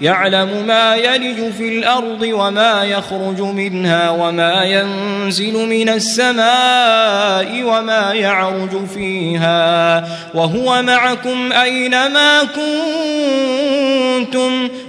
يعلم ما يلج في الأرض وما يخرج منها وما ينزل من السماء وما يعرج فيها وهو معكم أينما كنتم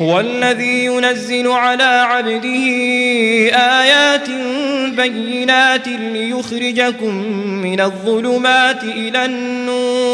هو الذي ينزل على عبده آيات بينات ليخرجكم من الظلمات إلى النور.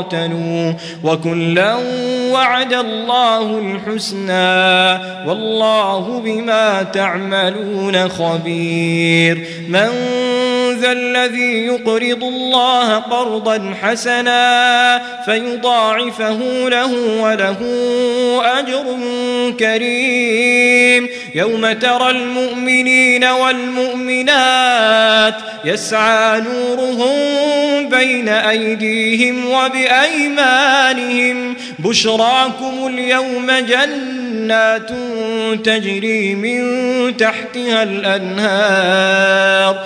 وقاتلوا وكلا وعد الله الحسنى والله بما تعملون خبير من ذا الذي يقرض الله قرضا حسنا فيضاعفه له وله أجر كريم. يوم ترى المؤمنين والمؤمنات يسعى نورهم بين أيديهم وبأيمانهم بشراكم اليوم جنات تجري من تحتها الأنهار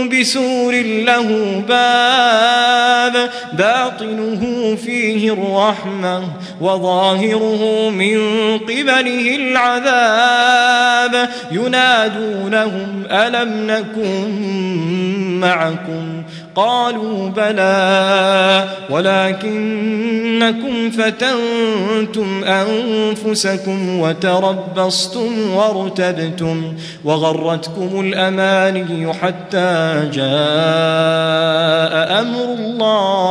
بسور له باب باطنه فيه الرحمة وظاهره من قبله العذاب. ينادونهم ألم نكن معكم قالوا بلى ولكنكم فتنتم أنفسكم وتربصتم وارتبتم وغرتكم الأماني حتى جاء أمر الله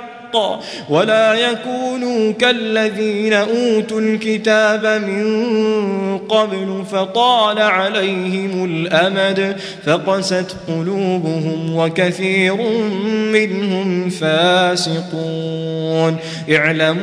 الحق ولا يكونوا كالذين أوتوا الكتاب من قبل فطال عليهم الأمد فقست قلوبهم وكثير منهم فاسقون. اعلموا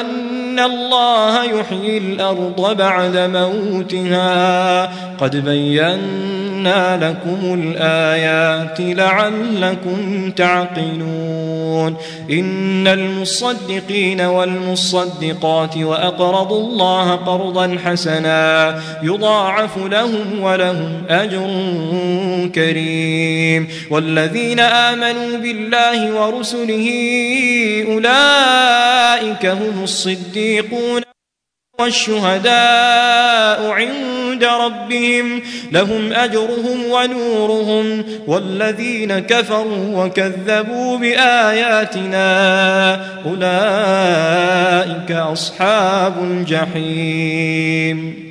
أن أن الله يحيي الأرض بعد موتها قد بينا لكم الآيات لعلكم تعقلون إن المصدقين والمصدقات وأقرضوا الله قرضا حسنا يضاعف لهم ولهم أجر كريم والذين آمنوا بالله ورسله أولئك هم الصديقون والشهداء عند ربهم لهم أجرهم ونورهم والذين كفروا وكذبوا بآياتنا أولئك أصحاب الجحيم.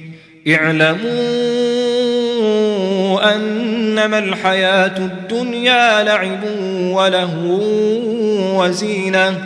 اعلموا أنما الحياة الدنيا لعب ولهو وزينة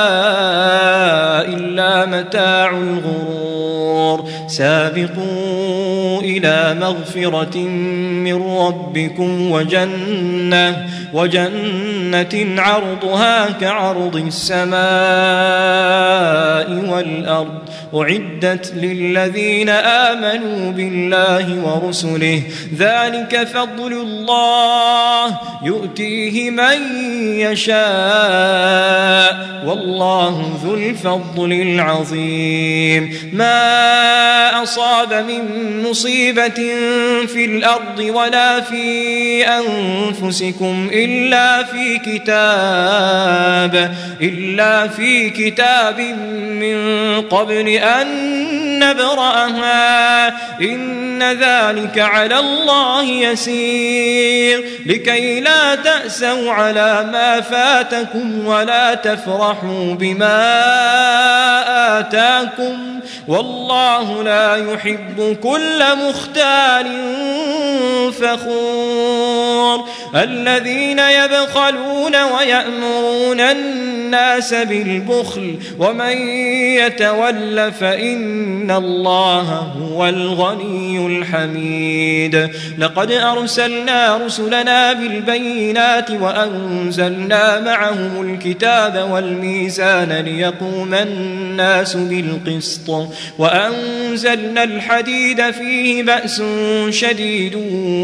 إلا متاع الغرور. سابقوا إلى مغفرة من ربكم وجنة وجنة عرضها كعرض السماء والأرض. أعدت للذين آمنوا بالله ورسله. ذلك فضل الله يؤتيه من يشاء. والله ذو الفضل العظيم. ما أصاب من مصيبة في الأرض ولا في أنفسكم إلا في كتاب إلا في كتاب من قبل أن نبرأها. إن ذلك على الله يسير. لكي لا تأسوا على ما فاتكم ولا تفرحوا. بما آتاكم والله لا يحب كل مختال فخور. الذين يبخلون ويأمرون الناس بالبخل ومن يتول فإن الله هو الغني الحميد. لقد أرسلنا رسلنا بالبينات وأنزلنا معهم الكتاب والميزان ليقوم الناس بالقسط وأنزلنا الحديد فيه بأس شديد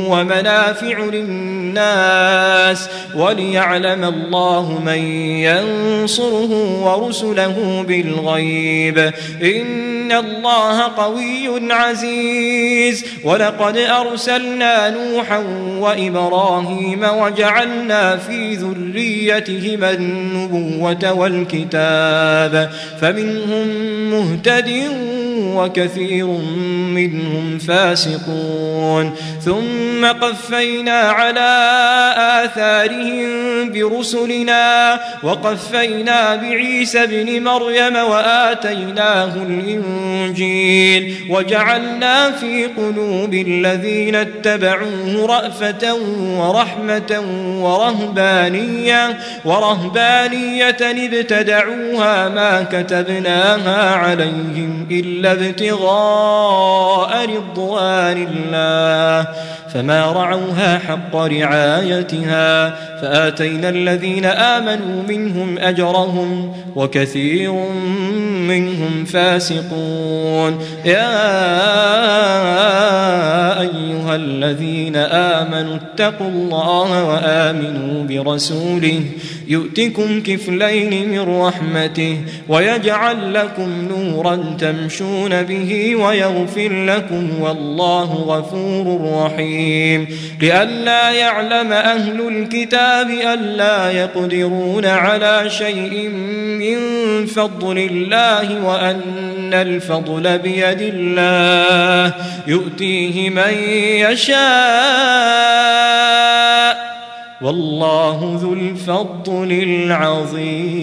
ومنافع للناس وليعلم الله من ينصره ورسله بالغيب. إن الله قوي عزيز. ولقد أرسلنا نوحا وإبراهيم وجعلنا في ذريتهما النبوة والكتاب. فمنهم مهتد وكثير منهم فاسقون. ثم قفينا على آثارهم برسلنا وقفينا بعيسى ابن مريم وآتيناه الإنجيل وجعلنا في قلوب الذين اتبعوه رأفة ورحمة ورهبانية ورهبانية ابتدعوها ما كتبناها عليهم إلا ابتغاء رضوان الله فما رعوها حق رعايتها فآتينا الذين آمنوا منهم أجرهم وكثير منهم فاسقون. يا أيها الذين آمنوا اتقوا الله وآمنوا برسوله يؤتكم كفلين من رحمته ويجعل لكم نورا تمشون به ويغفر لكم والله غفور رحيم. لئلا يعلم أهل الكتاب ألا يقدرون على شيء من فضل الله وأن الفضل بيد الله يؤتيه من يشاء والله ذو الفضل العظيم